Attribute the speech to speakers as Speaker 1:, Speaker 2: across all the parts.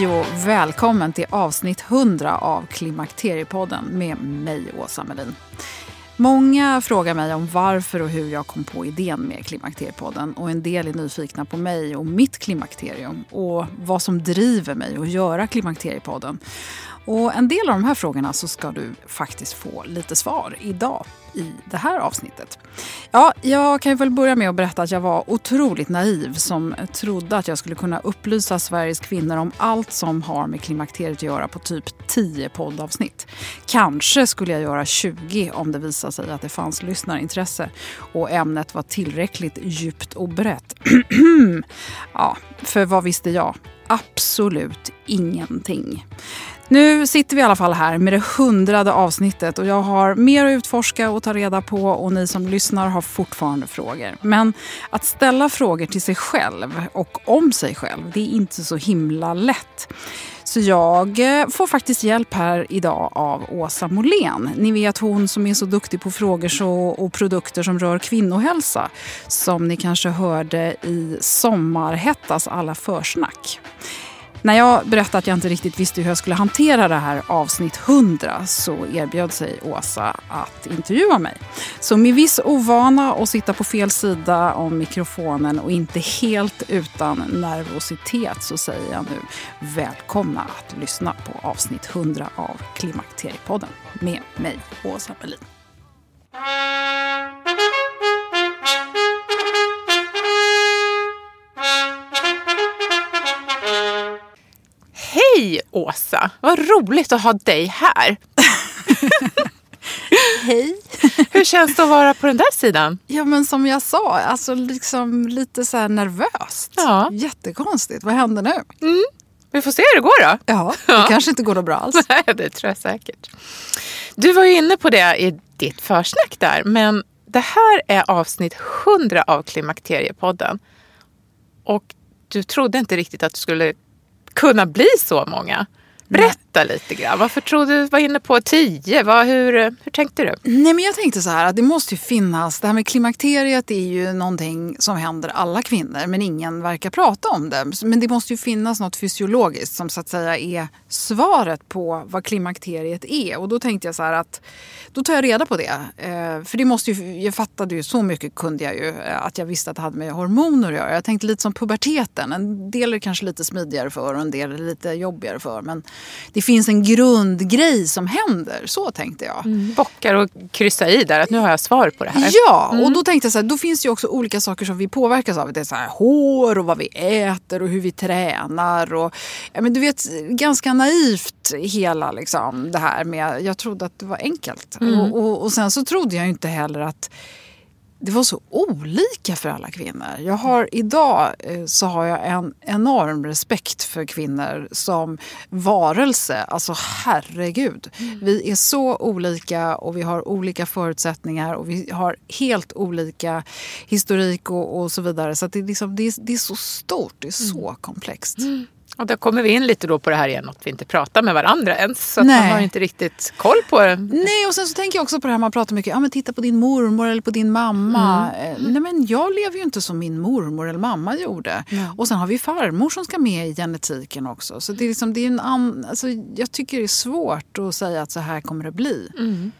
Speaker 1: Hej och välkommen till avsnitt 100 av Klimakteriepodden med mig, Åsa Melin. Många frågar mig om varför och hur jag kom på idén med Klimakteriepodden och en del är nyfikna på mig och mitt klimakterium och vad som driver mig att göra Klimakteriepodden. Och en del av de här frågorna så ska du faktiskt få lite svar idag i det här avsnittet. Ja, jag kan väl börja med att berätta att jag var otroligt naiv som trodde att jag skulle kunna upplysa Sveriges kvinnor om allt som har med klimakteriet att göra på typ 10 poddavsnitt. Kanske skulle jag göra 20 om det visade sig att det fanns lyssnarintresse och ämnet var tillräckligt djupt och brett. ja, för vad visste jag? Absolut ingenting. Nu sitter vi i alla fall här med det hundrade avsnittet och jag har mer att utforska och ta reda på och ni som lyssnar har fortfarande frågor. Men att ställa frågor till sig själv och om sig själv, det är inte så himla lätt. Så jag eh, får faktiskt hjälp här idag av Åsa Molén. Ni vet hon som är så duktig på frågor så, och produkter som rör kvinnohälsa. Som ni kanske hörde i Sommarhettas alla försnack. När jag berättade att jag inte riktigt visste hur jag skulle hantera det här avsnitt 100 så erbjöd sig Åsa att intervjua mig. Så med viss ovana att sitta på fel sida om mikrofonen och inte helt utan nervositet så säger jag nu välkomna att lyssna på avsnitt 100 av Klimakteriepodden med mig, Åsa Berlin.
Speaker 2: Hej Åsa! Vad roligt att ha dig här.
Speaker 1: Hej!
Speaker 2: Hur känns det att vara på den där sidan?
Speaker 1: Ja men som jag sa, alltså liksom lite så här nervöst.
Speaker 2: Ja.
Speaker 1: Jättekonstigt. Vad händer nu?
Speaker 2: Vi får se hur det går då.
Speaker 1: Ja, det
Speaker 2: Ja.
Speaker 1: kanske inte går så bra alls.
Speaker 2: Nej, det tror jag säkert. Du var ju inne på det i ditt försnack där, men det här är avsnitt 100 av Klimakteriepodden. Och du trodde inte riktigt att det skulle kunna bli så många. Berätta lite grann. Varför tror du var inne på tio. Vad, hur, hur tänkte du?
Speaker 1: Nej men jag tänkte så här att det måste ju finnas, det här med klimakteriet är ju någonting som händer alla kvinnor men ingen verkar prata om det. Men det måste ju finnas något fysiologiskt som så att säga är svaret på vad klimakteriet är. Och då tänkte jag så här att då tar jag reda på det. Eh, För det måste ju, jag fattade ju så mycket kunde jag ju eh, att jag visste att det hade med hormoner att göra. Jag tänkte lite som puberteten. En del är det kanske lite smidigare för och en del är lite jobbigare för. Men det det finns en grundgrej som händer. Så tänkte jag.
Speaker 2: Mm. Bockar och kryssa i där, att nu har jag svar på det här.
Speaker 1: Ja, och mm. då tänkte jag så här, då finns det ju också olika saker som vi påverkas av. Det är så här, hår och vad vi äter och hur vi tränar. Och, ja, men du vet, ganska naivt hela liksom, det här med, jag trodde att det var enkelt. Mm. Och, och, och sen så trodde jag inte heller att det var så olika för alla kvinnor. Jag har, idag eh, så har jag en enorm respekt för kvinnor som varelse. Alltså herregud. Mm. Vi är så olika och vi har olika förutsättningar och vi har helt olika historik och, och så vidare. Så det, är liksom, det, är, det är så stort, det är så mm. komplext. Mm.
Speaker 2: Och då kommer vi in lite då på det här igen att vi inte pratar med varandra ens. Så att man har inte riktigt koll på det.
Speaker 1: Nej, och sen så tänker jag också på det här man pratar mycket, ja men titta på din mormor eller på din mamma. Mm. Eh, nej men jag lever ju inte som min mormor eller mamma gjorde. Mm. Och sen har vi farmor som ska med i genetiken också. Så det är liksom, det är en an, alltså, jag tycker det är svårt att säga att så här kommer det bli. Mm.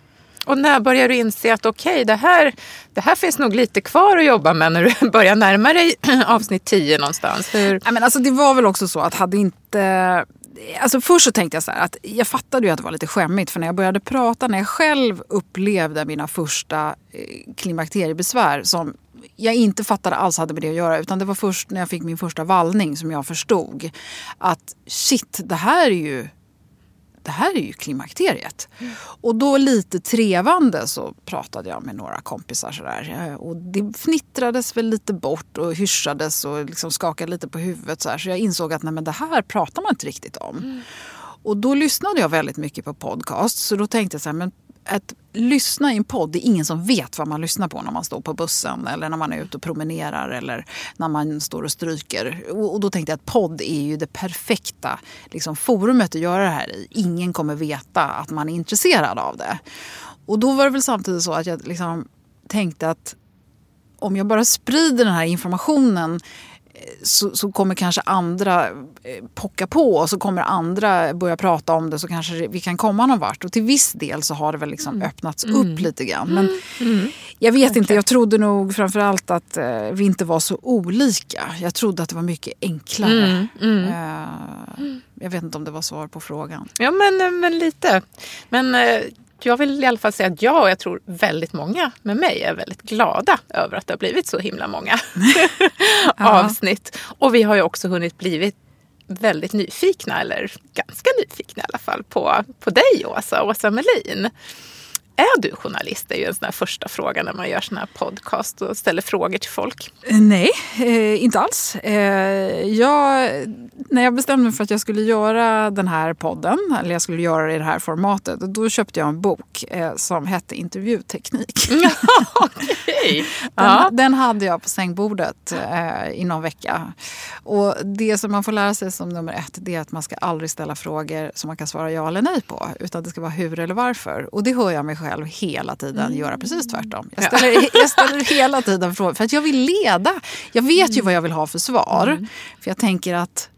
Speaker 2: Och när börjar du inse att okej, okay, det, här, det här finns nog lite kvar att jobba med när du börjar närma dig avsnitt 10 någonstans? Hur?
Speaker 1: Ja, men alltså, det var väl också så att hade inte... Alltså först så tänkte jag så här, att jag fattade ju att det var lite skämmigt för när jag började prata, när jag själv upplevde mina första eh, klimakteriebesvär som jag inte fattade alls hade med det att göra. Utan det var först när jag fick min första vallning som jag förstod att shit, det här är ju det här är ju klimakteriet. Mm. Och då lite trevande så pratade jag med några kompisar sådär. Eh, och det fnittrades väl lite bort och hyschades och liksom skakade lite på huvudet. Så, så jag insåg att nej, men det här pratar man inte riktigt om. Mm. Och då lyssnade jag väldigt mycket på podcast. Så då tänkte jag så här, men att lyssna i en podd, det är ingen som vet vad man lyssnar på när man står på bussen eller när man är ute och promenerar eller när man står och stryker. Och, då tänkte jag att podd är ju det perfekta liksom, forumet att göra det här i. Ingen kommer veta att man är intresserad av det. Och då var det väl samtidigt så att jag liksom tänkte att om jag bara sprider den här informationen så, så, kommer kanske andra eh, pocka på och så kommer andra börja prata om det så kanske vi kan komma någon vart. Och till viss del så har det väl liksom mm. öppnats mm. upp lite grann. Men mm. mm. jag vet okay. inte, jag trodde nog framförallt att eh, vi inte var så olika. Jag trodde att det var mycket enklare. Uh, jag vet inte om det var svar på frågan.
Speaker 2: Ja men, men lite. Men jag vill i alla fall säga att jag och jag tror väldigt många med mig är väldigt glada över att det har blivit så himla många avsnitt. Och vi har ju också hunnit blivit väldigt nyfikna, eller ganska nyfikna i alla fall, på, på dig Åsa, Åsa Melin. Är du journalist? Det är ju en sån här första fråga när man gör sån här podcast och ställer frågor till folk.
Speaker 1: Nej, eh, inte alls. Eh, jag, när jag bestämde mig för att jag skulle göra den här podden, eller jag skulle göra det i det här formatet, då köpte jag en bok eh, som hette Intervjuteknik.
Speaker 2: okay.
Speaker 1: den, den, hade jag på sängbordet eh, i någon vecka. Och det som man får lära sig som nummer ett, det är att man ska aldrig ställa frågor som man kan svara ja eller nej på, utan det ska vara hur eller varför. Och det hör jag mig själv själv hela tiden mm. göra precis tvärtom. Jag ställer, ja. jag ställer hela tiden frågor för att jag vill leda. Jag vet mm. ju vad jag vill ha för svar. Mm. För jag tänker att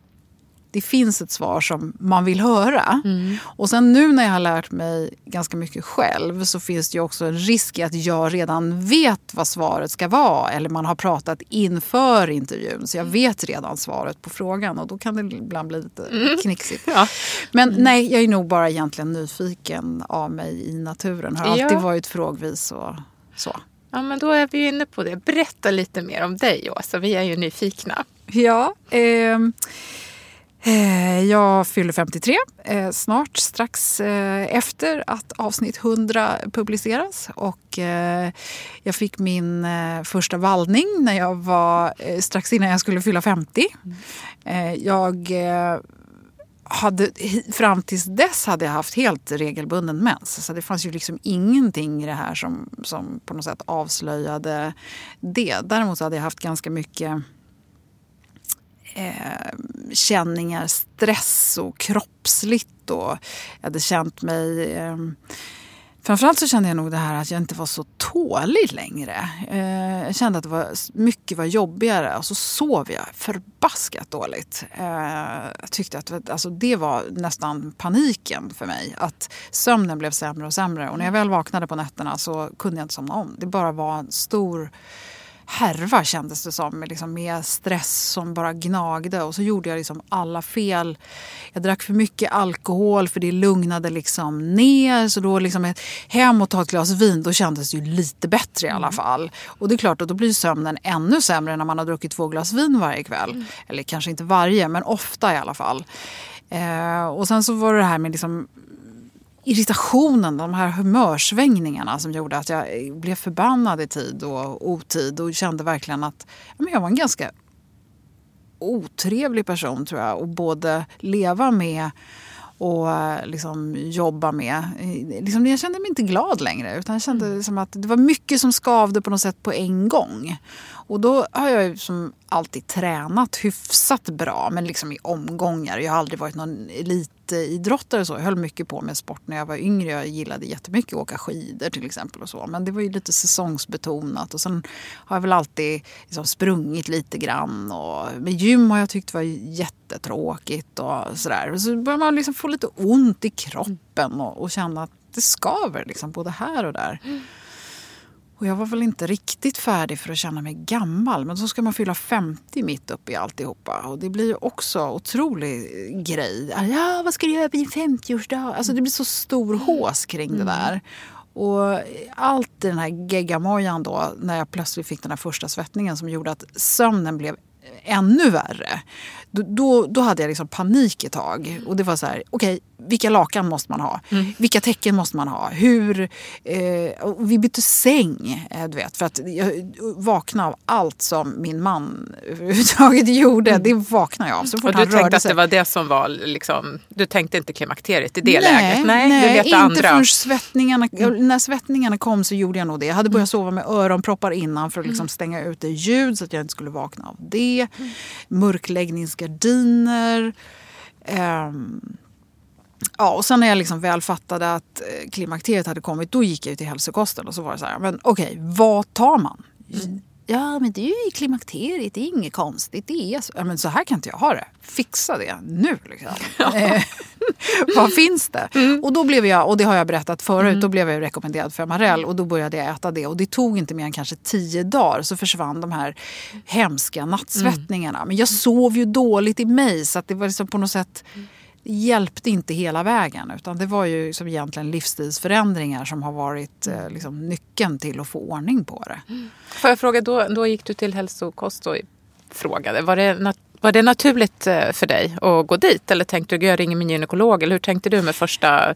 Speaker 1: det finns ett svar som man vill höra. Mm. Och sen nu när jag har lärt mig ganska mycket själv så finns det ju också en risk i att jag redan vet vad svaret ska vara. Eller man har pratat inför intervjun så jag mm. vet redan svaret på frågan och då kan det ibland bli lite mm. knixigt. Ja. Men mm. nej, jag är nog bara egentligen nyfiken av mig i naturen. Har alltid ja. varit frågvis och så.
Speaker 2: Ja, men då är vi inne på det. Berätta lite mer om dig, Åsa. Vi är ju nyfikna.
Speaker 1: Ja, eh, Eh, Eh, jag fyller 53 eh, snart, strax eh, efter att avsnitt 100 publiceras. Och jag fick min första vallning när jag var strax innan jag skulle fylla 50. Jag hade, fram tills dess hade jag haft helt regelbunden mens. Så det fanns ju liksom ingenting i det här som, som på något sätt avslöjade det. Däremot hade jag haft ganska mycket eh, känningar, stress och kroppsligt. Och jag hade känt mig... Eh, framförallt så kände jag nog det här att jag inte var så tålig längre. Eh, jag kände att det var, mycket var jobbigare och så sov jag förbaskat dåligt. Eh, jag tyckte att alltså, det var nästan paniken för mig. Att sömnen blev sämre och sämre och när jag väl vaknade på nätterna så kunde jag inte somna om. Det bara var en stor härva kändes det som. Liksom, med stress som bara gnagde. Och så gjorde jag liksom alla fel. Jag drack för mycket alkohol för det lugnade liksom ner. Så då liksom hem och ta ett glas vin, då kändes det ju lite bättre i alla mm. fall. Och det är klart att då blir sömnen ännu sämre när man har druckit två glas vin varje kväll. Mm. Eller kanske inte varje, men ofta i alla fall. Eh, och sen så var det här med liksom irritationen, de här humörsvängningarna som gjorde att jag blev förbannad i tid och otid och kände verkligen att ja, men jag var en ganska otrevlig person tror jag. Och både leva med och liksom jobba med. Liksom, jag kände mig inte glad längre. Utan jag kände liksom att det var mycket som skavde på något sätt på en gång. Och då har jag som alltid tränat hyfsat bra, men liksom i omgångar. Jag har aldrig varit någon elitidrottare. Så. Jag höll mycket på med sport när jag var yngre. Jag gillade jättemycket att åka skidor till exempel. och så. Men det var ju lite säsongsbetonat. Och sen har jag väl alltid liksom sprungit lite grann. Och med gym har jag tyckt var jättetråkigt. Och sådär. Så börjar man liksom få lite ont i kroppen och, och känna att det skaver liksom, både här och där. Mm. Och jag var väl inte riktigt färdig för att känna mig gammal. Men så ska man fylla 50 mitt uppe i alltihopa. Och det blir ju också otrolig grej. Ja, vad ska du göra på din 50-årsdag? Alltså det blir så stor hås kring det mm. där. Och allt i den här geggamojan då, när jag plötsligt fick den här första svettningen som gjorde att sömnen blev ännu värre. Då, då, då hade jag liksom panik ett tag. Och det var så här, okej, okay, vilka lakan måste man ha? Mm. Vilka tecken måste man ha? Hur... Eh, vi bytte säng, eh, du vet. För att jag vaknade av allt som min man överhuvudtaget gjorde. Mm. Det vaknade jag av. Så
Speaker 2: fort och du tänkte att sig. det var det som var liksom... Du tänkte inte klimakteriet i det nej, läget? Nej, nej du
Speaker 1: inte
Speaker 2: andra.
Speaker 1: förrän svettningarna... Mm. När svettningarna kom så gjorde jag nog det. Jag hade börjat mm. sova med öronproppar innan för att liksom mm. stänga ute ljud så att jag inte skulle vakna av det. Mörkläggningsgardiner. Um, Ja, och sen när jag liksom väl fattade att eh, klimakteriet hade kommit, då gick jag till hälsokosten och så var det så här, men okej, okay, vad tar man? Mm. Ja, men det är ju klimakteriet, det är inget konstigt. Det är så. Ja, men så här kan inte jag ha det. Fixa det nu liksom. Ja. Eh, vad finns det? Mm. Och då blev jag, och det har jag berättat förut, mm. då blev jag rekommenderad för Amarell och då började jag äta det. Och det tog inte mer än kanske tio dagar så försvann de här hemska nattsvettningarna. Mm. Men jag sov ju dåligt i mig så att det var liksom på något sätt hjälpte inte hela vägen. Utan det var ju liksom egentligen livsstilsförändringar som har varit eh, liksom, nyckeln till att få ordning på det.
Speaker 2: Mm. Får jag fråga, då, då gick du till hälsokost och frågade. Var det, var det naturligt eh, för dig att gå dit? Eller tänkte du, jag ringer min gynekolog? Eller hur tänkte du med första,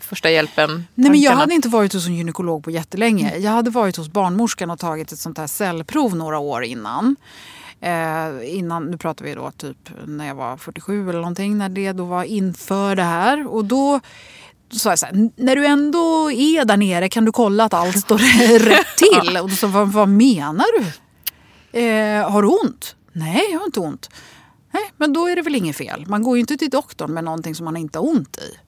Speaker 2: första hjälpen?
Speaker 1: Nej, men jag hade inte varit hos en gynekolog på jättelänge. Jag hade varit hos barnmorskan och tagit ett sånt här cellprov några år innan. Eh, innan, nu pratar vi då typ när jag var 47 eller någonting, när det då var inför det här. Och då sa jag så här, när du ändå är där nere kan du kolla att allt står rätt till? Och då sa vad, vad menar du? Eh, har du ont? Nej, jag har inte ont. Nej, men då är det väl inget fel. Man går ju inte till doktorn med någonting som man inte har ont i.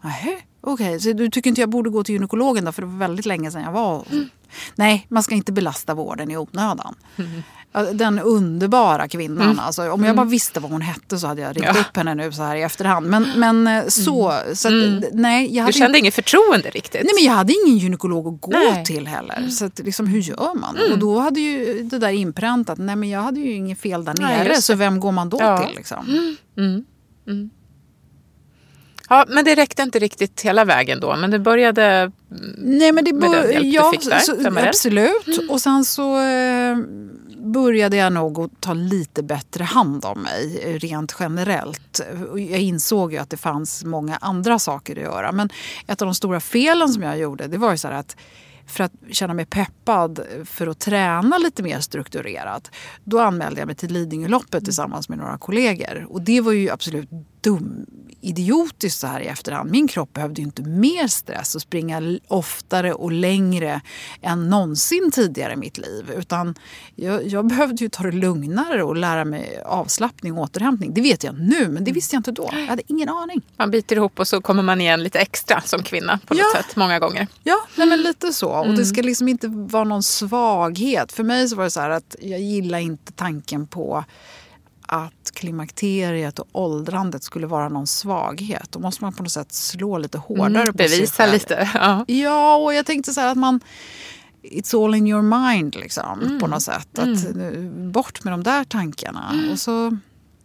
Speaker 1: Nej, okej. Okay. Så du tycker inte jag borde gå till gynekologen då? För det var väldigt länge sedan jag var... Mm. Nej, man ska inte belasta vården i onödan. Mm. Den underbara kvinnan. Mm. Alltså, om jag mm. bara visste vad hon hette så hade jag ringt ja. upp henne nu så här i efterhand. Men, men eh, så... Mm. så att, mm. nej, jag
Speaker 2: hade du kände inget förtroende riktigt?
Speaker 1: Nej, men jag hade ingen gynekolog att gå nej. till heller. Mm. Så att, liksom, hur gör man? Och då hade ju det där inpräntat. Nej, men jag hade ju inget fel där nere. Nej, så vem går man då ja. till? Liksom?
Speaker 2: Ja, men det räckte inte riktigt hela vägen då. Men det började
Speaker 1: Nej, men det med den hjälp ja, du fick där? Så, absolut. Mm. Och sen så eh, började jag nog att ta lite bättre hand om mig rent generellt. Jag insåg ju att det fanns många andra saker att göra. Men ett av de stora felen som jag gjorde det var ju så att för att känna mig peppad för att träna lite mer strukturerat. Då anmälde jag mig till Lidingöloppet tillsammans med några kollegor. Och det var ju absolut dum idiotiskt så här i efterhand. Min kropp behövde ju inte mer stress och springa oftare och längre än någonsin tidigare i mitt liv. Utan jag, jag behövde ju ta det lugnare och lära mig avslappning och återhämtning. Det vet jag nu, men det visste jag inte då. Jag hade ingen aning.
Speaker 2: Man biter ihop och så kommer man igen lite extra som kvinna på något ja. sätt många gånger.
Speaker 1: Ja, nej, men lite så. Och det mm. ska liksom inte vara någon svaghet. För mig så var det så här att jag gillar inte tanken på att klimakteriet och åldrandet skulle vara någon svaghet. Då måste man på något sätt slå lite hårdare mm,
Speaker 2: på Bevisa sig själv. lite. Ja.
Speaker 1: ja, och jag tänkte så här att man it's all in your mind liksom, mm. på något sätt. Att, mm. Bort med de där tankarna. Mm. Och så...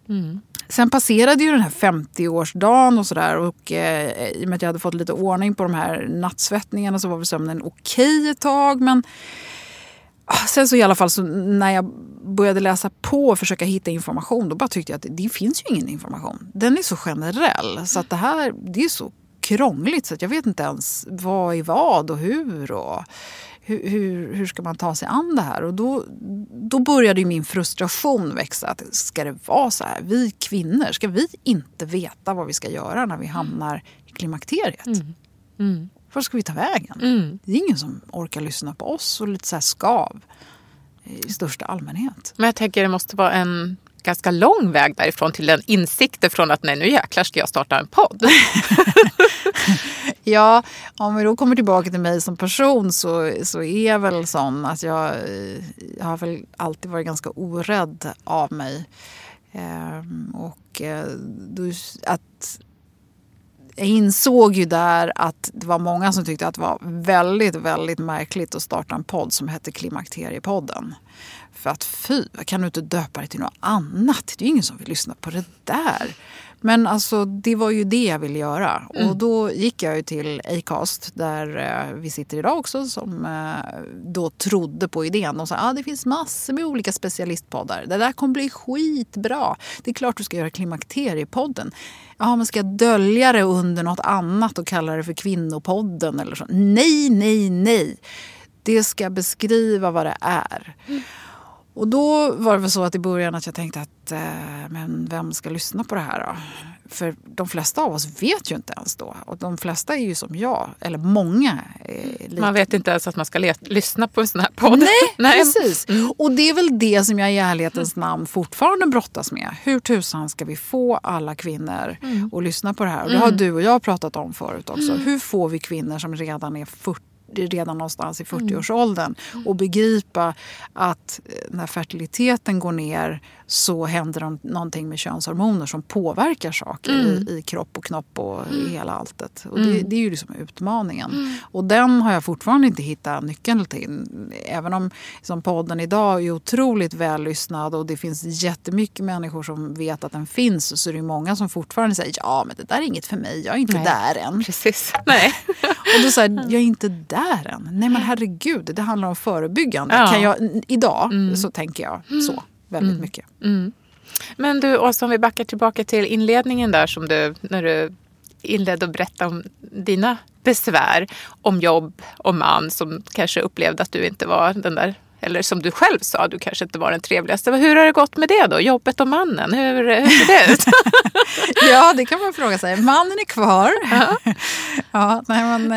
Speaker 1: Mm. Sen passerade ju den här 50-årsdagen och sådär och eh, i och med att jag hade fått lite ordning på de här nattsvettningarna så var väl sömnen okej okay ett tag. Men Ah, sen så i alla fall så när jag började läsa på och försöka hitta information då bara tyckte jag att det finns ju ingen information. Den är så generell så att det här det är så krångligt så att jag vet inte ens vad är vad och hur. Och, hur, hur, hur, ska man ta sig an det här? Och då, då började min frustration växa. Att ska det vara så här? Vi kvinnor, ska vi inte veta vad vi ska göra när vi hamnar i klimakteriet? Mm. Mm. Var ska vi ta vägen? Mm. Det är ingen som orkar lyssna på oss och lite så skav i största allmänhet.
Speaker 2: Men jag tänker det måste vara en ganska lång väg därifrån till den insikten från att nej nu jäklar ska jag starta en podd.
Speaker 1: ja, om vi då kommer tillbaka till mig som person så, så är jag väl sån att jag, jag har väl alltid varit ganska orädd av mig. Ehm, och eh, då, att jag insåg ju där att det var många som tyckte att det var väldigt, väldigt märkligt att starta en podd som hette Klimakteriepodden. För att fy, kan du inte döpa det till något annat? Det är ju ingen som vill lyssna på det där. Men alltså, det var ju det jag ville göra. Mm. Och då gick jag ju till Acast där eh, vi sitter idag också som eh, då trodde på idén. Och sa att ah, det finns massor med olika specialistpoddar. Det där kommer bli skitbra. Det är klart du ska göra Klimakteriepodden. Ja, men ska jag dölja det under något annat och kalla det för Kvinnopodden eller så? Nej, nej, nej. Det ska beskriva vad det är. Mm. Och då var det väl så att i början att jag tänkte att eh, men vem ska lyssna på det här då? För de flesta av oss vet ju inte ens då. Och de flesta är ju som jag, eller många.
Speaker 2: man vet inte ens att man ska lyssna på en sån här podd.
Speaker 1: Nej, Nej. precis. Mm. Och det är väl det som jag i ärlighetens namn fortfarande brottas med. Hur tusan ska vi få alla kvinnor mm. att lyssna på det här? Och det har mm. du och jag pratat om förut också. Mm. Hur får vi kvinnor som redan är 40 redan någonstans i 40-årsåldern mm. och begripa att eh, när fertiliteten går ner så händer det någonting med könshormoner som påverkar saker mm. i, i, kropp och knopp och i mm. hela alltet. Och det, mm. det är ju liksom utmaningen. Mm. Och den har jag fortfarande inte hittat nyckeln till. Även om som podden idag är otroligt vällyssnad och det finns jättemycket människor som vet att den finns så är det många som fortfarande säger ja men det där är inget för mig, jag är inte
Speaker 2: Nej.
Speaker 1: där än.
Speaker 2: Precis. Nej.
Speaker 1: och då säger jag är inte där än. Nej men herregud, det handlar om förebyggande. Ja. Kan jag, idag mm. så tänker jag så väldigt mm. mycket. Mm.
Speaker 2: Men du, Åsa, om vi backar tillbaka till inledningen där som du, när du inledde att berätta om dina besvär om jobb och man som kanske upplevde att du inte var den där eller som du själv sa, du kanske inte var den trevligaste. Hur har det gått med det då? Jobbet och mannen, hur, hur ser det ut?
Speaker 1: ja, det kan man fråga sig. Mannen är kvar. ja, nej, men,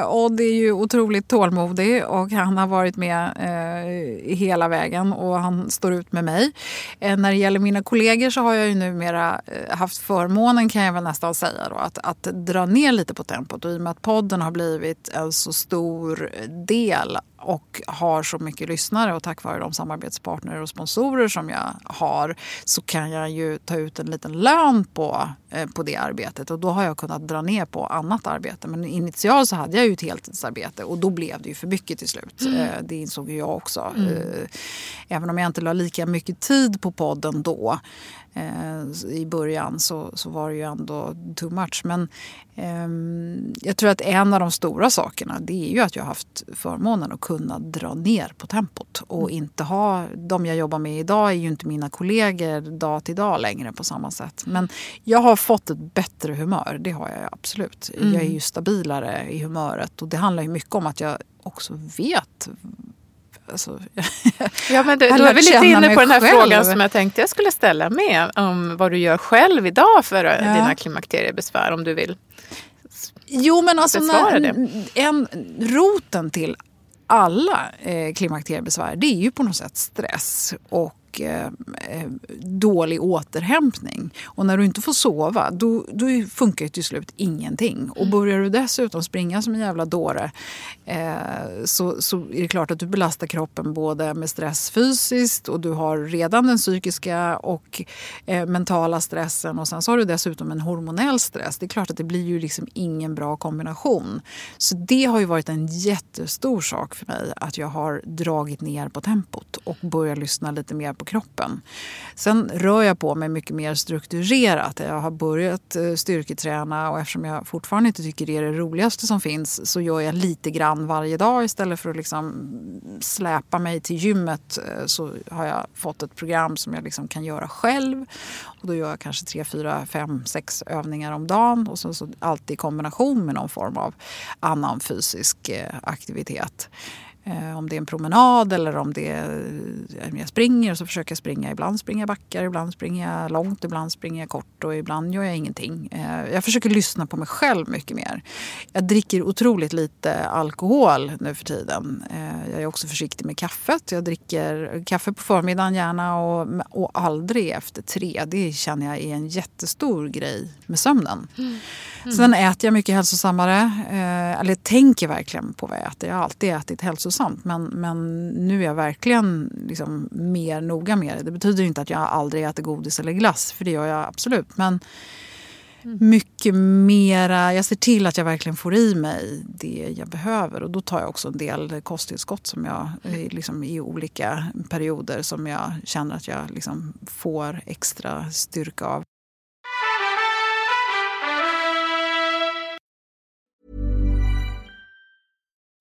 Speaker 1: eh, Odd är ju otroligt tålmodig och han har varit med eh, hela vägen och han står ut med mig. Eh, när det gäller mina kollegor så har jag ju numera eh, haft förmånen kan jag väl nästan säga då, att, att dra ner lite på tempot och i och med att podden har blivit en så stor del och har så mycket lyssnare och tack vare de samarbetspartner och sponsorer som jag har så kan jag ju ta ut en liten lön på, eh, på det arbetet och då har jag kunnat dra ner på annat arbete. Men initialt så hade jag ju ett heltidsarbete och då blev det ju för mycket till slut. Mm. Eh, det insåg ju jag också. Mm. Eh, även om jag inte la lika mycket tid på podden då i början så, så var det ju ändå too much. Men eh, jag tror att en av de stora sakerna det är ju att jag har haft förmånen att kunna dra ner på tempot och mm. inte ha, de jag jobbar med idag är ju inte mina kollegor dag till dag längre på samma sätt. Men jag har fått ett bättre humör, det har jag absolut. Mm. Jag är ju stabilare i humöret och det handlar ju mycket om att jag också vet Alltså,
Speaker 2: ja, men du, då är vi lite inne på den här själv. frågan som jag tänkte jag skulle ställa med. Om vad du gör själv idag för ja. dina klimakteriebesvär om du vill
Speaker 1: Jo men alltså när, en, roten till alla eh, klimakteriebesvär det är ju på något sätt stress och eh, dålig återhämtning. Och när du inte får sova, då, då funkar ju till slut ingenting. Och börjar du dessutom springa som en jävla dåre eh, så, så är det klart att du belastar kroppen både med stress fysiskt och du har redan den psykiska och eh, mentala stressen och sen så har du dessutom en hormonell stress. Det är klart att det blir ju liksom ingen bra kombination. Så det har ju varit en jättestor sak för mig att jag har dragit ner på tempot och börjat lyssna lite mer på kroppen. Sen rör jag på mig mycket mer strukturerat. Jag har börjat eh, styrketräna och eftersom jag fortfarande inte tycker det är det roligaste som finns så gör jag lite grann varje dag istället för att liksom släpa mig till gymmet eh, så har jag fått ett program som jag liksom kan göra själv. Och då gör jag kanske tre, fyra, fem, sex övningar om dagen och så, så alltid i kombination med någon form av annan fysisk eh, aktivitet. Eh, om det är en promenad eller om det är, eh, jag springer så försöker jag springa. Ibland springer jag backar, ibland springer jag långt, ibland springer jag kort och ibland gör jag ingenting. Eh, jag försöker lyssna på mig själv mycket mer. Jag dricker otroligt lite alkohol nu för tiden. Jag är också försiktig med kaffet. Jag dricker kaffe på förmiddagen gärna och, och aldrig efter tre. Det känner jag är en jättestor grej med sömnen. Mm. Mm. Sen äter jag mycket hälsosammare. Eller tänker verkligen på vad jag äter. Jag har alltid ätit hälsosamt hälsosamt. Men, men nu är jag verkligen liksom mer noga med det. Det betyder inte att jag aldrig äter godis eller glass, för det gör jag absolut. Men mm. mycket mera, jag ser till att jag verkligen får i mig det jag behöver. Och då tar jag också en del kosttillskott som jag, liksom, i olika perioder som jag känner att jag liksom får extra styrka av.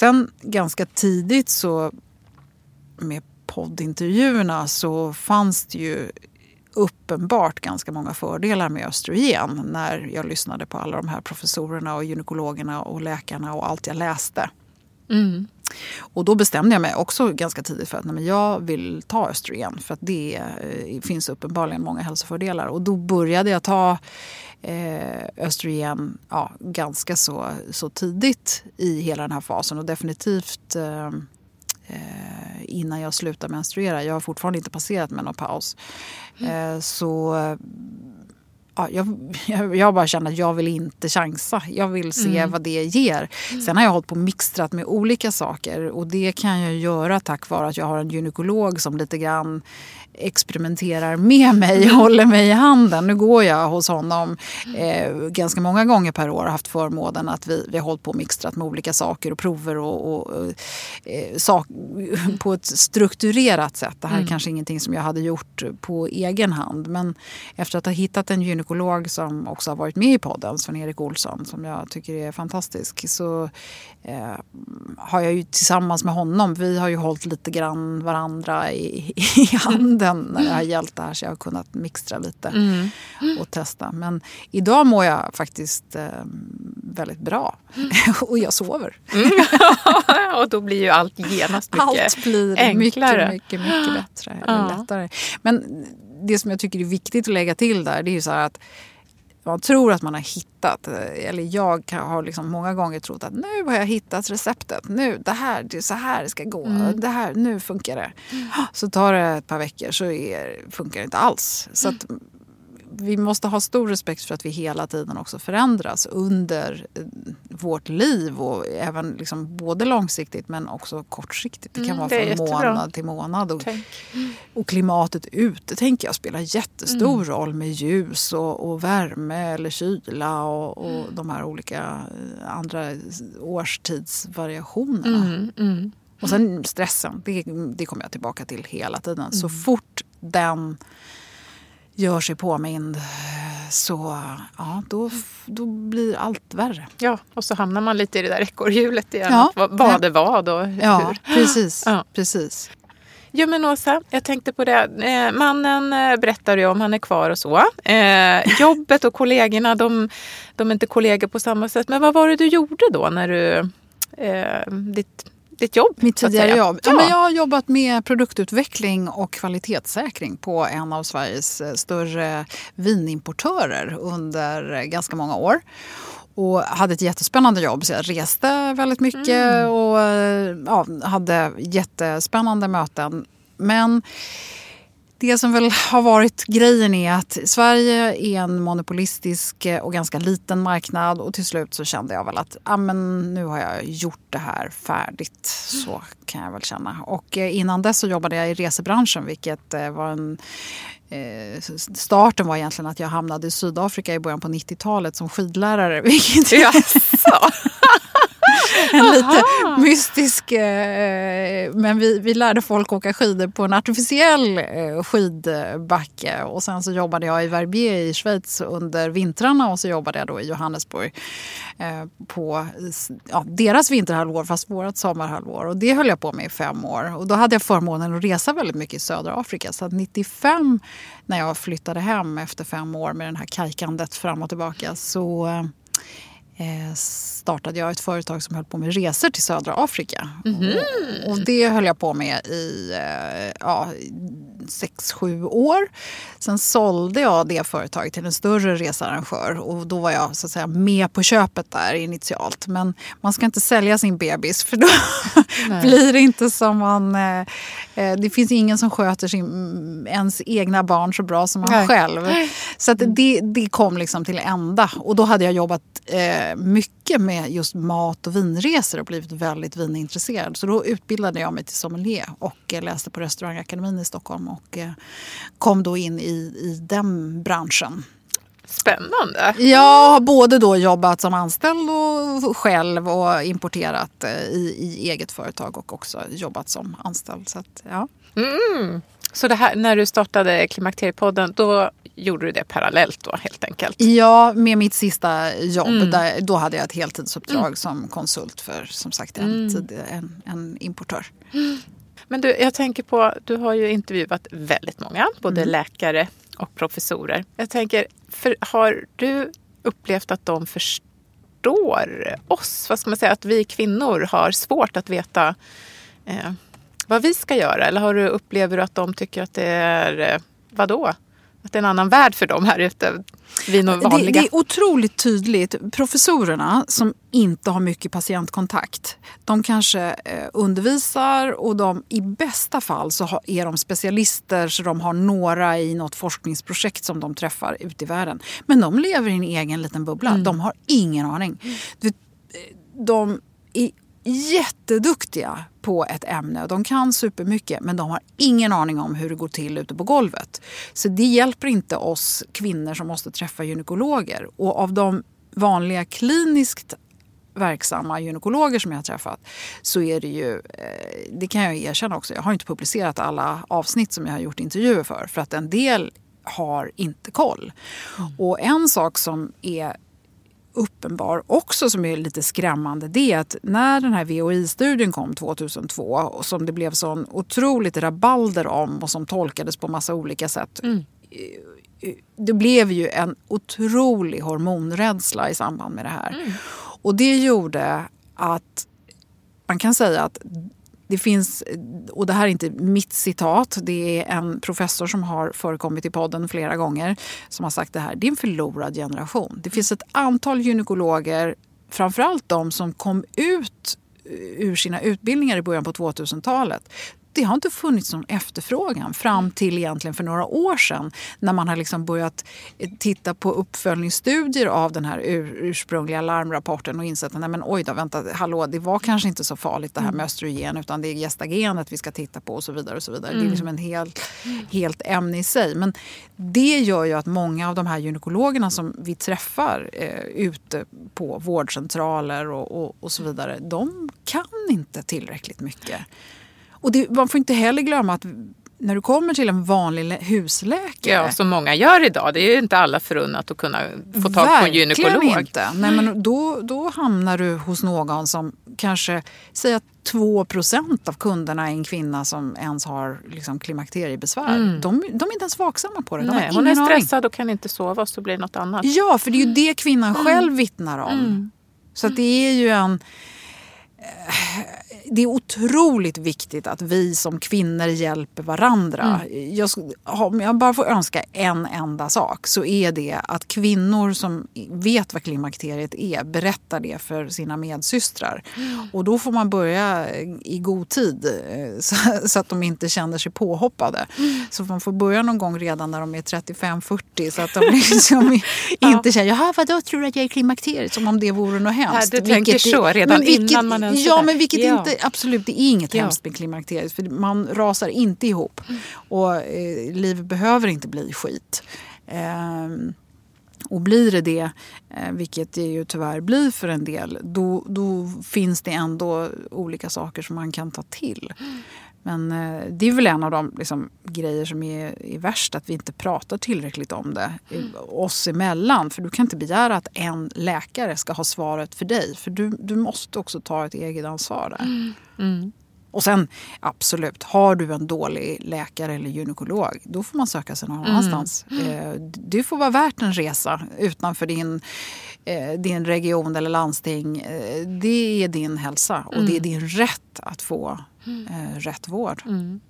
Speaker 1: Sen ganska tidigt så med poddintervjuerna så fanns det ju uppenbart ganska många fördelar med östrogen när jag lyssnade på alla de här professorerna och gynekologerna och läkarna och allt jag läste. Mm. Och då bestämde jag mig också ganska tidigt för att nej, jag vill ta östrogen för att det eh, finns uppenbarligen många hälsofördelar. Och då började jag ta eh, östrogen ja, ganska så, så tidigt i hela den här fasen och definitivt eh, eh innan jag slutade menstruera. Jag har fortfarande inte passerat menopaus. Mm. Eh, så ja, jag, jag, bara känner att jag vill inte chansa. Jag vill se
Speaker 2: Mm.
Speaker 1: vad det ger. Sen har jag hållit på och mixtrat med olika saker och det kan jag göra tack vare att jag har en gynekolog som lite grann experimenterar med mig,
Speaker 2: Mm.
Speaker 1: håller mig i handen. Nu går jag hos honom eh, ganska många gånger per år och har haft förmånen att vi, vi har hållit på och mixtrat med olika saker och prover och, och eh, sak, på ett strukturerat sätt. Det här är kanske ingenting som jag hade gjort på egen hand men efter att ha hittat en gynekolog som också har varit med i podden, Sven-Erik Olsson, som jag tycker är fantastisk, så eh, har jag ju tillsammans med honom, vi har ju hållit lite grann varandra i, i handen när det har gällt det här så jag har kunnat mixtra lite
Speaker 2: Mm.
Speaker 1: och testa. Men idag mår jag faktiskt eh, väldigt bra och jag sover.
Speaker 2: och då blir ju allt genast mycket
Speaker 1: Allt blir
Speaker 2: enklare.
Speaker 1: mycket, mycket, mycket bättre.
Speaker 2: Ja.
Speaker 1: Lättare. Men det som jag tycker är viktigt att lägga till där det är ju så här att man tror att man har hittat, eller jag har liksom många gånger trott att nu har jag hittat receptet. Nu, det här, det är så här det ska gå.
Speaker 2: Mm.
Speaker 1: Det här, nu funkar det. Så tar det ett par veckor så är, funkar det inte alls. Så att vi måste ha stor respekt för att vi hela tiden också förändras under eh, vårt liv och även liksom både långsiktigt men också kortsiktigt. Det kan
Speaker 2: Mm,
Speaker 1: vara från månad till månad. Och, och klimatet ute tänker jag spelar jättestor
Speaker 2: Mm.
Speaker 1: roll med ljus och, och värme eller kyla och, och
Speaker 2: Mm.
Speaker 1: de här olika eh, andra årstidsvariationerna.
Speaker 2: Mm, mm.
Speaker 1: Och sen stressen, det, det kommer jag tillbaka till hela tiden. Så
Speaker 2: Mm.
Speaker 1: fort den gör sig påmind så ja, då, då blir allt värre.
Speaker 2: Ja, och så hamnar man lite i det där ekorrhjulet igen.
Speaker 1: Ja.
Speaker 2: Vad, vad är vad och
Speaker 1: Ja,
Speaker 2: hur.
Speaker 1: precis.
Speaker 2: Ja.
Speaker 1: precis.
Speaker 2: Jo men Åsa, jag tänkte på det. Eh, mannen eh, berättar ju om, han är kvar och så. Eh, jobbet och kollegorna, de, de är inte kollegor på samma sätt. Men vad var det du gjorde då när du... Eh, ditt, ditt jobb?
Speaker 1: Mitt tidigare jobb. Ja. men jag har jobbat med produktutveckling och kvalitetssäkring på en av Sveriges eh, större vinimportörer under ganska många år. Och hade ett jättespännande jobb så jag reste väldigt mycket och eh, ja, hade jättespännande möten. Men det som väl har varit grejen är att Sverige är en monopolistisk och ganska liten marknad och till slut så kände jag väl att ah, men nu har jag gjort det här färdigt. Så kan jag väl känna. Och eh, innan dess så jobbade jag i resebranschen vilket eh, var en eh, Starten var egentligen att jag hamnade i Sydafrika i början på 90-talet som skidlärare. Vilket
Speaker 2: Jaså?
Speaker 1: en lite mystisk... Eh, men vi, vi lärde folk åka skidor på en artificiell eh, skidbacke. Och sen så jobbade jag i Verbier i Schweiz under vintrarna och så jobbade jag då i Johannesburg eh, på ja, deras vinterhalvår fast vårt sommarhalvår. Och det höll jag på med i fem år. Och då hade jag förmånen att resa väldigt mycket i södra Afrika. Så att 95 när jag flyttade hem efter fem år med det här kajkandet fram och tillbaka så eh, startade jag ett företag som höll på med resor till södra Afrika. Och, och det höll jag på med i eh, ja, sex, sju år. Sen sålde jag det företaget till en större researrangör och då var jag så att säga med på köpet där initialt. Men man ska inte sälja sin bebis för då blir det inte som man... Eh, eh, det finns ingen som sköter sin, mm, ens egna barn så bra som man
Speaker 2: Nej.
Speaker 1: själv. Så att det, det kom liksom till ända. Och då hade jag jobbat eh, mycket med just mat och vinresor och blivit väldigt vinintresserad. Så då utbildade jag mig till sommelier och eh, läste på restaurangakademin i Stockholm och eh, kom då in i, i den branschen.
Speaker 2: Spännande.
Speaker 1: Jag har både då jobbat som anställd och själv och importerat eh, i, i eget företag och också jobbat som anställd. Så att, ja.
Speaker 2: Mm. Så det här, när du startade Klimakteriepodden, då gjorde du det parallellt då helt enkelt?
Speaker 1: Ja, med mitt sista jobb.
Speaker 2: Mm.
Speaker 1: Där, då hade jag ett heltidsuppdrag som konsult för som sagt en,
Speaker 2: Mm.
Speaker 1: tid, en, en importör.
Speaker 2: Men du, jag tänker på, du har ju intervjuat väldigt många, både
Speaker 1: Mm.
Speaker 2: läkare och professorer. Jag tänker, för, har du upplevt att de förstår oss? Vad ska man säga, att vi kvinnor har svårt att veta eh, vad vi ska göra? Eller har du, upplever du att de tycker att det är, eh, vadå? Att det är en annan värld för dem här ute? Vi vanliga.
Speaker 1: Det, det, är otroligt tydligt. Professorerna som inte har mycket patientkontakt, de kanske eh, undervisar och de, i bästa fall så är de specialister så de har några i något forskningsprojekt som de träffar ute i världen. Men de lever i en egen liten bubbla. Mm. De har ingen aning. Mm. De är jätteduktiga på ett ämne. De kan supermycket men de har ingen aning om hur det går till ute på golvet. Så det hjälper inte oss kvinnor som måste träffa gynekologer. Och av de vanliga kliniskt verksamma gynekologer som jag har träffat så är det ju, eh, det kan jag erkänna också, jag har inte publicerat alla avsnitt som jag har gjort intervjuer för. För att en del har inte koll. Mm. Och en sak som är uppenbar också som är lite skrämmande det är att när den här VOI-studien kom 2002 och som det blev sån otroligt rabalder om och som tolkades på massa olika sätt. Mm. Det blev ju en otrolig hormonrädsla i samband med det här. Mm. Och det gjorde att man kan säga att det finns, och det här är inte mitt citat, det är en professor som har förekommit i podden flera gånger som har sagt det här. Det är en förlorad generation. Det finns ett antal gynekologer, framförallt de som kom ut eh, ur sina utbildningar i början på 2000-talet det har inte funnits någon efterfrågan fram till egentligen för några år sedan när man har liksom börjat eh, titta på uppföljningsstudier av den här ur, ursprungliga larmrapporten och insett att men oj då, vänta, hallå, det var kanske inte så farligt det här med mm. östrogen utan det är gestagenet vi ska titta på och så vidare. och så vidare. Mm. Det är mm. liksom en helt, helt ämne i sig. Men det gör ju att många av de här gynekologerna som vi träffar eh, ute på vårdcentraler och, och, och så vidare, de kan inte tillräckligt mycket. Och det, man får inte heller glömma att när du kommer till en vanlig husläkare.
Speaker 2: Ja, som många gör idag. Det är inte alla förunnat att kunna få tag på en gynekolog.
Speaker 1: Verkligen inte. Nej, men då, då hamnar du hos någon som kanske, säger att 2 av kunderna är en kvinna som ens har liksom, klimakteriebesvär. Mm. De, de, är inte ens vaksamma på det. De
Speaker 2: Nej, hon är stressad aning. och kan inte sova så blir det något annat.
Speaker 1: Ja, för det är ju det kvinnan mm. själv vittnar om. Mm. Så det är ju en det är otroligt viktigt att vi som kvinnor hjälper varandra. Mm. Jag, om jag bara får önska en enda sak så är det att kvinnor som vet vad klimakteriet är berättar det för sina medsystrar. Mm. Och då får man börja i god tid eh, så, så att de inte känner sig påhoppade. Mm. Så man får börja någon gång redan när de är 35-40 så att de liksom inte känner “jaha vadå, tror du att jag är klimakteriet?” som om det vore något hemskt.
Speaker 2: Ja, du tänker vilket, så redan innan man ens
Speaker 1: Ja, men vilket ja. inte absolut, det är inget ja. hemskt med klimakteriet. För man rasar inte ihop. Mm. Och eh, livet behöver inte bli skit. Eh, och blir det det, eh, vilket det ju tyvärr blir för en del, då, då finns det ändå olika saker som man kan ta till. Mm. Men eh, det är väl en av de liksom, grejer som är, är värst, att vi inte pratar tillräckligt om det mm. oss emellan. För du kan inte begära att en läkare ska ha svaret för dig. För du, du måste också ta ett eget ansvar där. Mm. Mm. Och sen absolut, har du en dålig läkare eller gynekolog då får man söka sig någon mm. annanstans. Eh, det får vara värt en resa utanför din, eh, din region eller landsting. Eh, det är din hälsa och det är mm. din rätt att få rätt vård. Mm.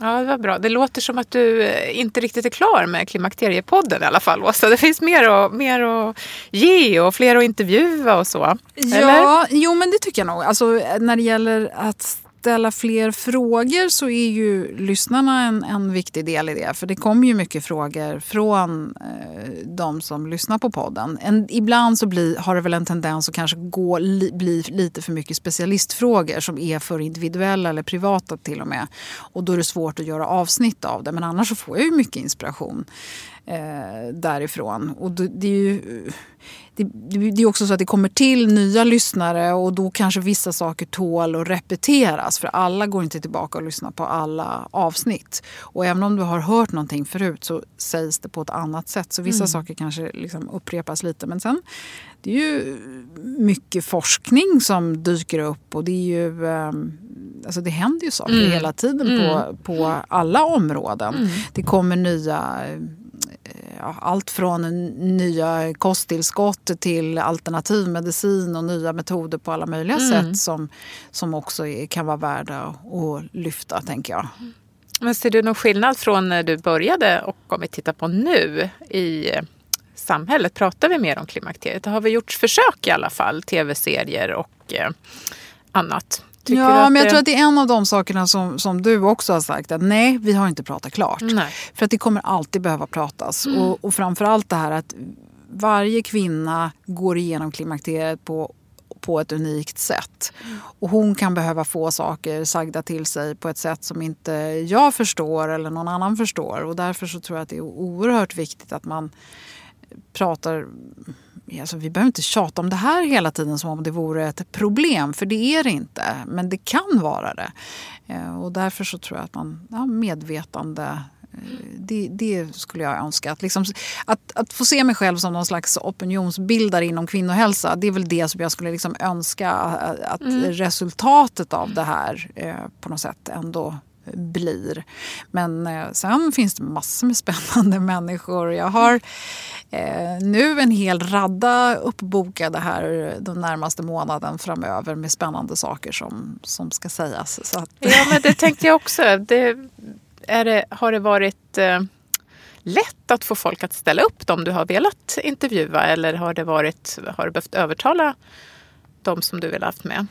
Speaker 2: Ja, det var bra. Det låter som att du inte riktigt är klar med Klimakteriepodden i alla fall, Åsa. Det finns mer att, mer att ge och fler att intervjua och så. Eller?
Speaker 1: Ja, jo men det tycker jag nog. Alltså, när det gäller att ställa fler frågor så är ju lyssnarna en, en viktig del i det. För det kommer ju mycket frågor från eh, de som lyssnar på podden. En, ibland så bli, har det väl en tendens att kanske gå, li, bli lite för mycket specialistfrågor som är för individuella eller privata till och med. Och då är det svårt att göra avsnitt av det. Men annars så får jag ju mycket inspiration eh, därifrån. Och det, det är ju det, det, är också så att det kommer till nya lyssnare och då kanske vissa saker tål att repeteras. För alla går inte tillbaka och lyssnar på alla avsnitt. Och även om du har hört någonting förut så sägs det på ett annat sätt. Så vissa mm. saker kanske liksom upprepas lite. Men sen, det är ju mycket forskning som dyker upp och det är ju... Um, alltså det händer ju saker mm. hela tiden mm. på, på alla områden. Mm. Det kommer nya allt från nya kosttillskott till alternativmedicin och nya metoder på alla möjliga mm. sätt som, som också kan vara värda att lyfta, tänker jag.
Speaker 2: Men ser du någon skillnad från när du började och om vi tittar på nu i samhället? Pratar vi mer om klimakteriet? Det har vi gjort försök i alla fall, tv-serier och eh, annat.
Speaker 1: Tycker ja, men jag det... tror att det är en av de sakerna som, som du också har sagt att nej, vi har inte pratat klart.
Speaker 2: Nej.
Speaker 1: För att det kommer alltid behöva pratas. Mm. Och, och framförallt det här att varje kvinna går igenom klimakteriet på på ett unikt sätt. Och hon kan behöva få saker sagda till sig på ett sätt som inte jag förstår eller någon annan förstår. Och därför så tror jag att det är oerhört viktigt att man pratar Alltså, vi behöver inte tjata om det här hela tiden som om det vore ett problem, för det är det inte. Men det kan vara det. Eh, och därför så tror jag att man ja, medvetande det, det, skulle jag önska. Att, liksom, att, att, få se mig själv som någon slags opinionsbildare inom kvinnohälsa det är väl det som jag skulle liksom önska att mm. resultatet av det här eh, på något sätt ändå blir. Men eh, sen finns det massor med spännande människor. Jag har eh, nu en hel radda uppbokade här den närmaste månaden framöver med spännande saker som, som ska sägas. Så att...
Speaker 2: Ja, men det tänkte jag också. Det det, har det varit eh, lätt att få folk att ställa upp dem du har velat intervjua eller har, det varit, har du behövt övertala de som du vill ha haft med?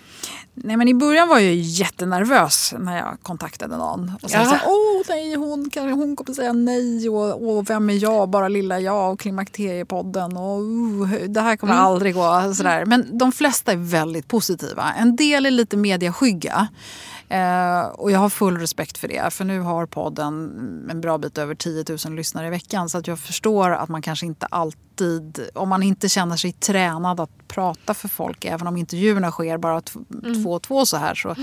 Speaker 1: Nej, men I början var jag jättenervös när jag kontaktade någon. Och sen ja. så åh nej, hon, kan, hon kommer säga nej och, och vem är jag, bara lilla jag och klimakteriepodden och uh, det här kommer mm. aldrig gå. Sådär. Men de flesta är väldigt positiva. En del är lite mediaskygga. Eh, och jag har full respekt för det. För nu har podden en bra bit över 10 000 lyssnare i veckan. Så att jag förstår att man kanske inte alltid, om man inte känner sig tränad att prata för folk, även om intervjuerna sker bara mm. två och två så här, så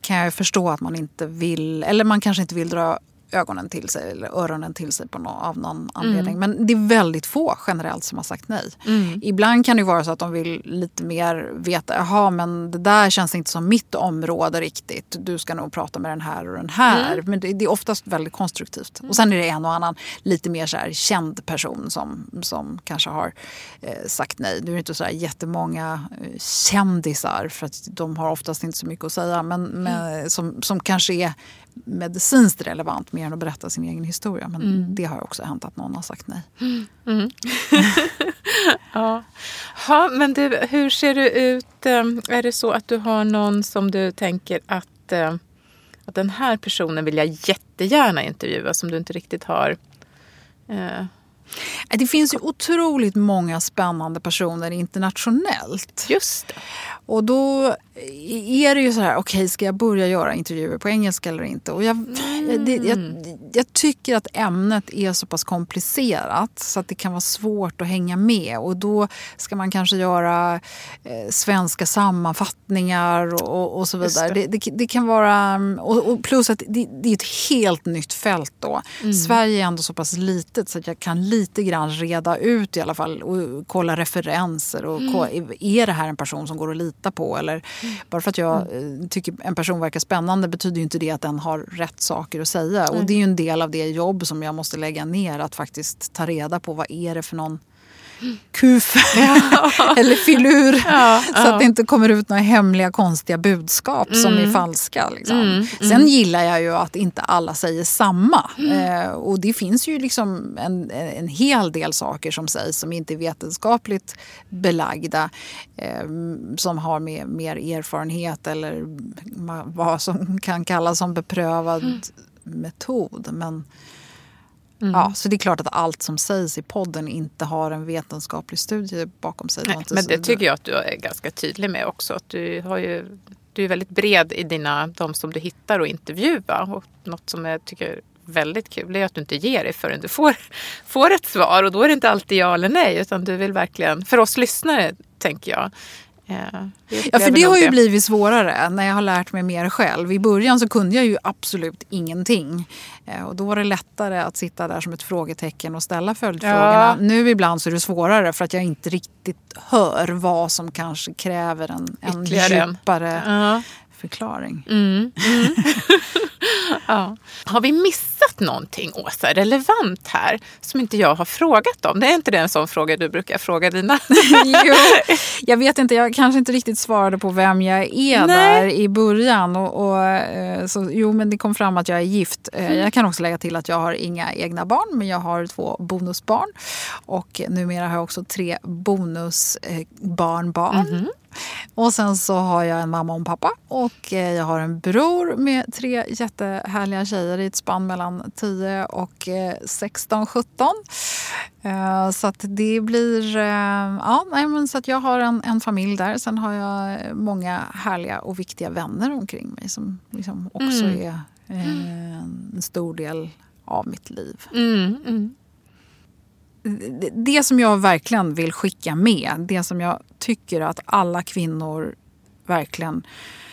Speaker 1: kan jag förstå att man inte vill, eller man kanske inte vill dra ögonen till sig eller öronen till sig på no av någon anledning. Mm. Men det är väldigt få generellt som har sagt nej. Mm. Ibland kan det vara så att de vill lite mer veta, jaha men det där känns inte som mitt område riktigt. Du ska nog prata med den här och den här. Mm. Men det, det, är oftast väldigt konstruktivt. Och sen är det en och annan lite mer så här känd person som, som kanske har eh, sagt nej. Nu är det inte så här jättemånga eh, kändisar för att de har oftast inte så mycket att säga. Men, men mm. som, som kanske är medicinskt relevant mer än att berätta sin egen historia. Men mm. det har också hänt att någon har sagt nej.
Speaker 2: Mm. ja. ja, men du, hur ser det ut? Ehm, är det så att du har någon som du tänker att, ehm, att den här personen vill jag jättegärna intervjua som du inte riktigt har eh,
Speaker 1: det finns ju otroligt många spännande personer internationellt.
Speaker 2: Just det.
Speaker 1: Och då är det ju så här, okej okay, ska jag börja göra intervjuer på engelska eller inte? Och jag, mm. det, jag, jag, tycker att ämnet är så pass komplicerat så att det kan vara svårt att hänga med. Och då ska man kanske göra eh, svenska sammanfattningar och, och så vidare. Det. Det, det. kan vara, och, och plus att det, det, är ett helt nytt fält då. Mm. Sverige är ändå så pass litet så att jag kan lite grann reda ut i alla fall och kolla referenser. Och mm. kolla, är det här en person som går att lita på? Eller, mm. Bara för att jag mm. Eh, tycker en person verkar spännande betyder ju inte det att den har rätt saker att säga. Och det är ju en del av det jobb som jag måste lägga ner. Att faktiskt ta reda på vad är det för någon kuf eller filur. Ja, så att det inte kommer ut några hemliga konstiga budskap mm. som är mm. falska. Liksom. Mm, mm. Sen gillar jag ju att inte alla säger samma. Mm. Eh, och det finns ju liksom en, en hel del saker som sägs som inte är vetenskapligt belagda. Eh, som har med mer erfarenhet eller vad som kan kallas som beprövad mm. metod. Men Mm. Ja, så det är klart att allt som sägs i podden inte har en vetenskaplig studie bakom sig.
Speaker 2: Nej, men det tycker jag att du är ganska tydlig med också. Att du, har ju, du är väldigt bred i dina, de som du hittar och intervjua. Och något som jag tycker väldigt kul är att du inte ger dig förrän du får, får ett svar. Och då är det inte alltid ja eller nej, utan du vill verkligen, för oss lyssnare tänker jag,
Speaker 1: Ja, för det har ju det. blivit svårare när jag har lärt mig mer själv. I början så kunde jag ju absolut ingenting. Eh, och då var det lättare att sitta där som ett frågetecken och ställa följdfrågorna. Ja. Nu ibland så är det svårare för att jag inte riktigt hör vad som kanske kräver en, en djupare ja. förklaring.
Speaker 2: Mm. Mm. Ja. Har vi missat någonting, Åsa, relevant här som inte jag har frågat om? Det är inte det en sån fråga du brukar fråga dina?
Speaker 1: jo, jag vet inte, jag kanske inte riktigt svarade på vem jag är
Speaker 2: Nej.
Speaker 1: där i början. Och, och, eh, så, jo, men det kom fram att jag är gift. Eh,
Speaker 2: Mm.
Speaker 1: Jag kan också lägga till att jag har inga egna barn, men jag har två bonusbarn. Och numera har jag också tre bonusbarnbarn.
Speaker 2: Mhm.
Speaker 1: Och sen så har jag en mamma och en pappa och eh, jag har en bror med tre jättehärliga tjejer i ett spann mellan 10 och eh, 16, 17. Eh, Så att det blir... eh, Ja, nej, men så att jag har en, en familj där. Sen har jag många härliga och viktiga vänner omkring mig som liksom också
Speaker 2: Mm.
Speaker 1: är eh, en stor del av mitt liv.
Speaker 2: Mm, mm.
Speaker 1: Det- som jag verkligen vill skicka med, det som jag tycker att alla kvinnor verkligen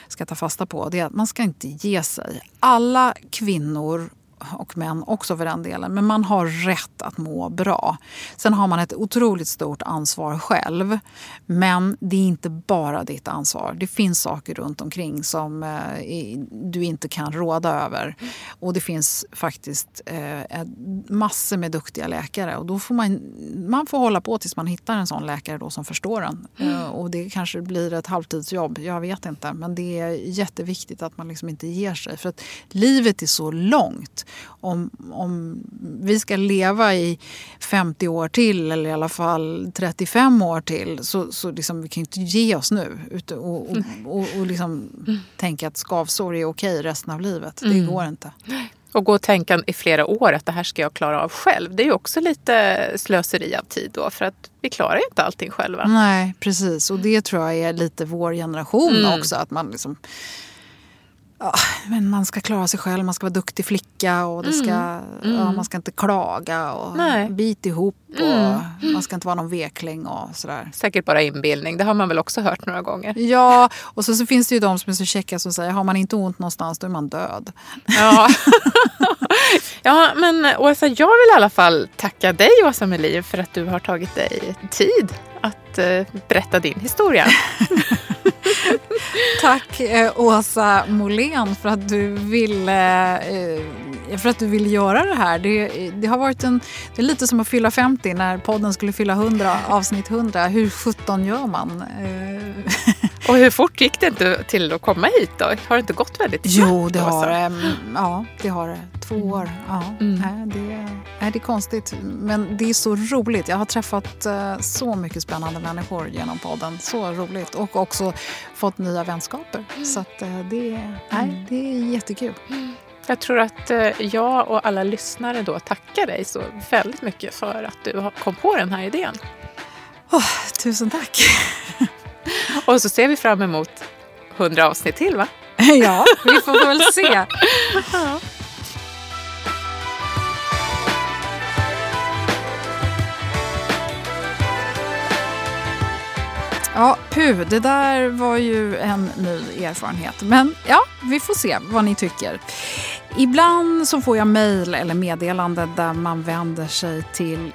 Speaker 1: ska ta fasta på, det är att man ska inte ge sig. Alla kvinnor och män också för den delen, men man har rätt att må bra. Sen har man ett otroligt stort ansvar själv, men det är inte bara ditt ansvar. Det finns saker runt omkring som eh, du inte kan råda över. Och det finns faktiskt eh, massor med duktiga läkare och då får man, man får hålla på tills man hittar en sån läkare då som förstår en. Eh, och det kanske blir ett halvtidsjobb, jag vet inte. Men det är jätteviktigt att man liksom inte ger sig. För att livet är så långt. Om, om vi ska leva i 50 år till eller i alla fall 35 år till så, så liksom, vi kan inte ge oss nu. Och, och, och, och liksom tänka att skavsår är okej resten av livet. Det går inte.
Speaker 2: Och gå och tänka i flera år att det här ska jag klara av själv. Det är ju också lite slöseri av tid då för att vi klarar ju inte allting själva.
Speaker 1: Nej, precis. Och det tror jag är lite vår generation
Speaker 2: Mm.
Speaker 1: också. Att man liksom... Ja, men man ska klara sig själv, man ska vara duktig flicka och det ska, Ja, man ska inte klaga och
Speaker 2: Mm. Nej.
Speaker 1: bit ihop och
Speaker 2: Mm.
Speaker 1: man ska inte vara någon vekling och sådär.
Speaker 2: Säkert bara inbildning, det har man väl också hört några gånger.
Speaker 1: Ja, och så, så finns det ju de som är så käcka som säger har man inte ont någonstans då är man död.
Speaker 2: Ja. ja, men Åsa, jag vill i alla fall tacka dig Åsa Melin för att du har tagit dig tid att eh, berätta din historia.
Speaker 1: Tack eh, Åsa Molén för att du ville eh, för att du vill göra det här. Det, det har varit en, det är lite som att fylla 50 när podden skulle fylla 100, avsnitt 100. Hur 17 gör man? Eh,
Speaker 2: Och hur fort gick det inte till att komma hit då? Har det inte gått väldigt snabbt?
Speaker 1: jo, det har det. Mm, Ja, det har det. Två år. Ja,
Speaker 2: Mm.
Speaker 1: nej, det, nej, det är konstigt. Men det är så roligt. Jag har träffat eh, så mycket spännande människor genom podden. Så roligt. Och också fått nya vänskaper. Så att, eh, det, nej, det är jättekul.
Speaker 2: Jag tror att eh, jag och alla lyssnare då tackar dig så väldigt mycket för att du har- kom på den här idén.
Speaker 1: Åh, tusen tack.
Speaker 2: Och så ser vi fram emot 100 avsnitt till va?
Speaker 1: ja, vi får väl se. Ja, puh, det där var ju en ny erfarenhet. Men ja, vi får se vad ni tycker. Ibland så får jag mejl eller meddelande där man vänder sig till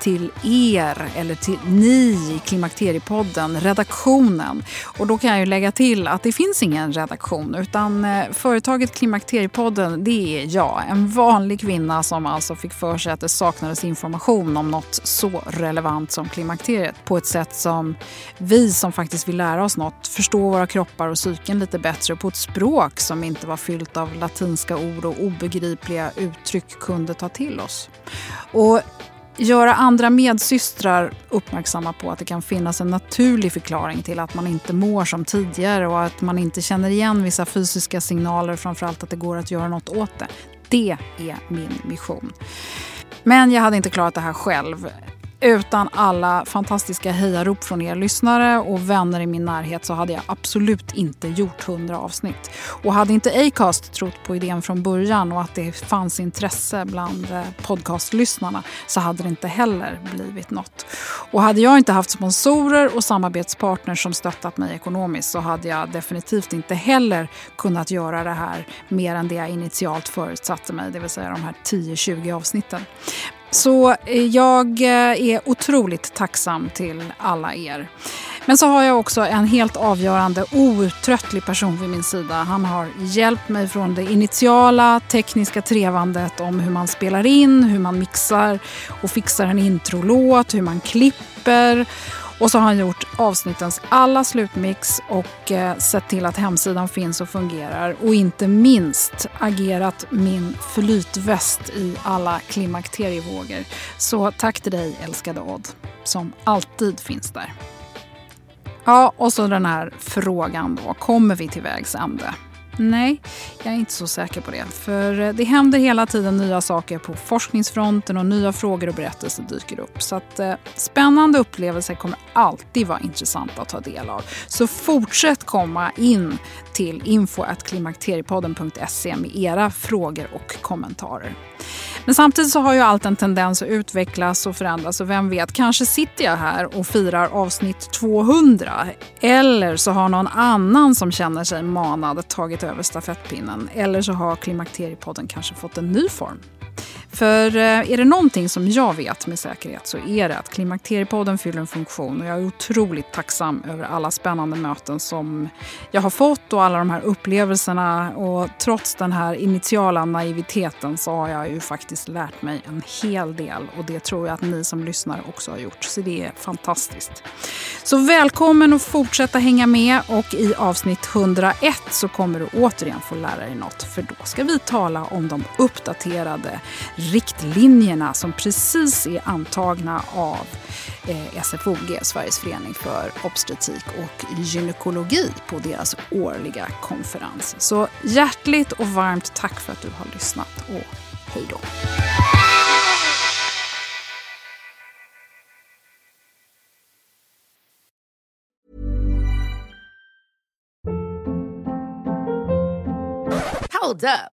Speaker 1: till er eller till ni i Klimakteriepodden, redaktionen. Och då kan jag ju lägga till att det finns ingen redaktion utan eh, företaget Klimakteriepodden det är jag, en vanlig kvinna som alltså fick för sig att det saknades information om något så relevant som klimakteriet på ett sätt som vi som faktiskt vill lära oss något förstå våra kroppar och psyken lite bättre på ett språk som inte var fyllt av latinska ord och obegripliga uttryck kunde ta till oss. Och göra andra medsystrar uppmärksamma på att det kan finnas en naturlig förklaring till att man inte mår som tidigare och att man inte känner igen vissa fysiska signaler, framförallt att det går att göra något åt det. Det är min mission. Men jag hade inte klarat det här själv. Utan alla fantastiska hejarop från er lyssnare och vänner i min närhet så hade jag absolut inte gjort 100 avsnitt. Och hade inte Acast trott på idén från början och att det fanns intresse bland eh, podcastlyssnarna så hade det inte heller blivit något. Och hade jag inte haft sponsorer och samarbetspartners som stöttat mig ekonomiskt så hade jag definitivt inte heller kunnat göra det här mer än det jag initialt förutsatte mig, det vill säga de här 10-20 avsnitten. Så eh, jag eh, är otroligt tacksam till alla er. Men så har jag också en helt avgörande outtröttlig person vid min sida. Han har hjälpt mig från det initiala tekniska trevandet om hur man spelar in, hur man mixar och fixar en introlåt, hur man klipper och så har han gjort avsnittens alla slutmix och eh, sett till att hemsidan finns och fungerar. Och inte minst agerat min flytväst i alla klimakterievågor. Så tack till dig älskade Odd, som alltid finns där. Ja, och så den här frågan då. Kommer vi till vägs ände? Nej, jag är inte så säker på det. För eh, det händer hela tiden nya saker på forskningsfronten och nya frågor och berättelser dyker upp. Så att eh, spännande upplevelser kommer alltid vara intressanta att ta del av. Så fortsätt komma in till info.klimakteriepodden.se med era frågor och kommentarer. Men samtidigt så har ju allt en tendens att utvecklas och förändras och vem vet, kanske sitter jag här och firar avsnitt 200. Eller så har någon annan som känner sig manad tagit över stafettpinnen. Eller så har Klimakteriepodden kanske fått en ny form. För eh, är det någonting som jag vet med säkerhet så är det att Klimakteriepodden fyller en funktion och jag är otroligt tacksam över alla spännande möten som jag har fått och alla de här upplevelserna. Och trots den här initiala naiviteten så har jag ju faktiskt lärt mig en hel del och det tror jag att ni som lyssnar också har gjort. Så det är fantastiskt. Så välkommen att fortsätta hänga med och i avsnitt 101 så kommer du återigen få lära dig något för då ska vi tala om de uppdaterade riktlinjerna som precis är antagna av eh, SFOG, Sveriges förening för obstetrik och gynekologi, på deras årliga konferens. Så hjärtligt och varmt tack för att du har lyssnat och hej då.
Speaker 3: Hold up.